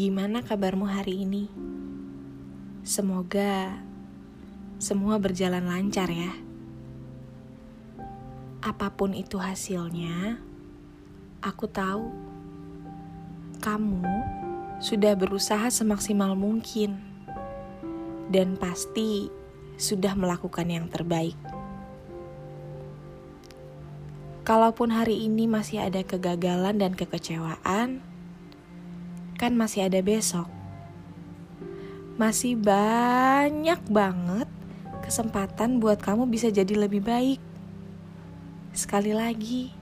Gimana kabarmu hari ini? Semoga semua berjalan lancar ya. Apa pun itu hasilnya, aku tahu kamu sudah berusaha semaksimal mungkin dan pasti sudah melakukan yang terbaik. Kalaupun hari ini masih ada kegagalan dan kekecewaan, kan masih ada besok. Masih banyak banget kesempatan buat kamu bisa jadi lebih baik. Sekali lagi,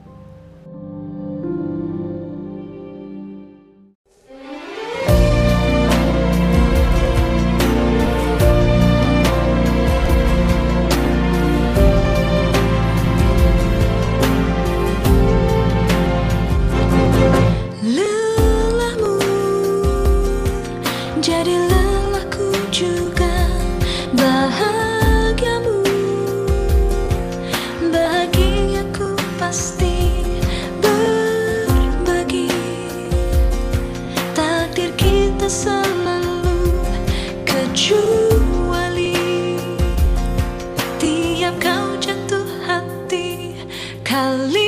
山林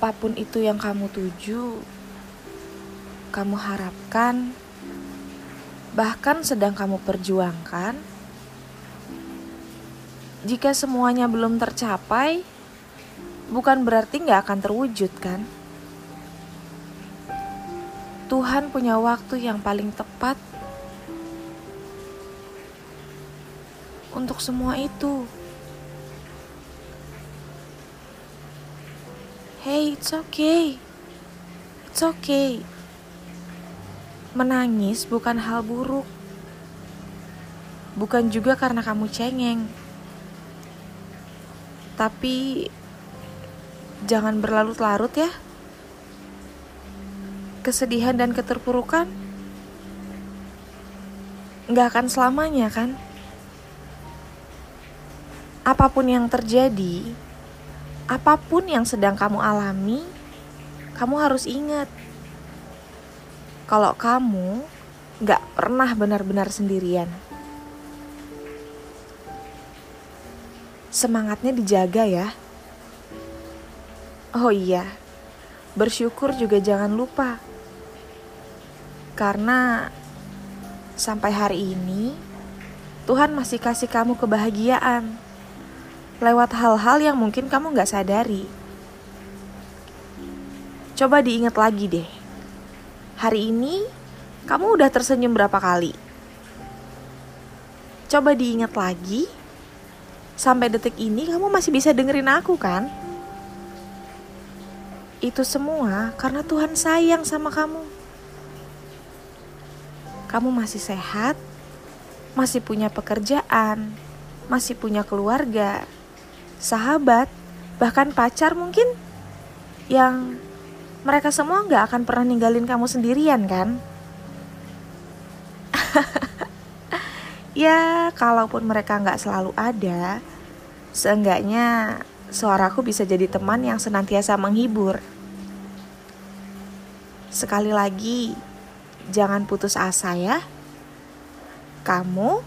apa pun itu yang kamu tuju, kamu harapkan, bahkan sedang kamu perjuangkan, jika semuanya belum tercapai, bukan berarti nggak akan terwujud kan? Tuhan punya waktu yang paling tepat untuk semua itu. Hey, it's okay. It's okay. Menangis bukan hal buruk. Bukan juga karena kamu cengeng. Tapi jangan berlarut-larut ya. Kesedihan dan keterpurukan nggak akan selamanya kan? Apa pun yang terjadi, apa pun yang sedang kamu alami, kamu harus ingat kalau kamu gak pernah benar-benar sendirian. Semangatnya dijaga ya. Oh iya, bersyukur juga jangan lupa. Karena sampai hari ini, Tuhan masih kasih kamu kebahagiaan lewat hal-hal yang mungkin kamu gak sadari. Coba diingat lagi deh. Hari ini kamu udah tersenyum berapa kali? Coba diingat lagi. Sampai detik ini kamu masih bisa dengerin aku kan? Itu semua karena Tuhan sayang sama kamu. Kamu masih sehat, masih punya pekerjaan, masih punya keluarga, sahabat, bahkan pacar mungkin yang mereka semua nggak akan pernah ninggalin kamu sendirian kan? ya, kalaupun mereka nggak selalu ada, seenggaknya suaraku bisa jadi teman yang senantiasa menghibur. Sekali lagi, jangan putus asa ya. Kamu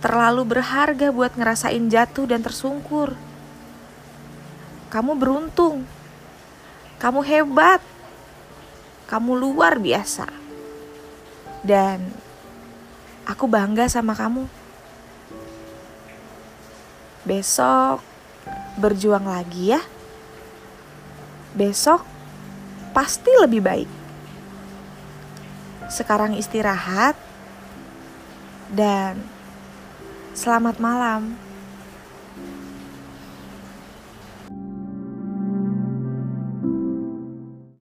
terlalu berharga buat ngerasain jatuh dan tersungkur. Kamu beruntung. Kamu hebat. Kamu luar biasa. Dan aku bangga sama kamu. Besok berjuang lagi ya. Besok pasti lebih baik. Sekarang istirahat dan selamat malam.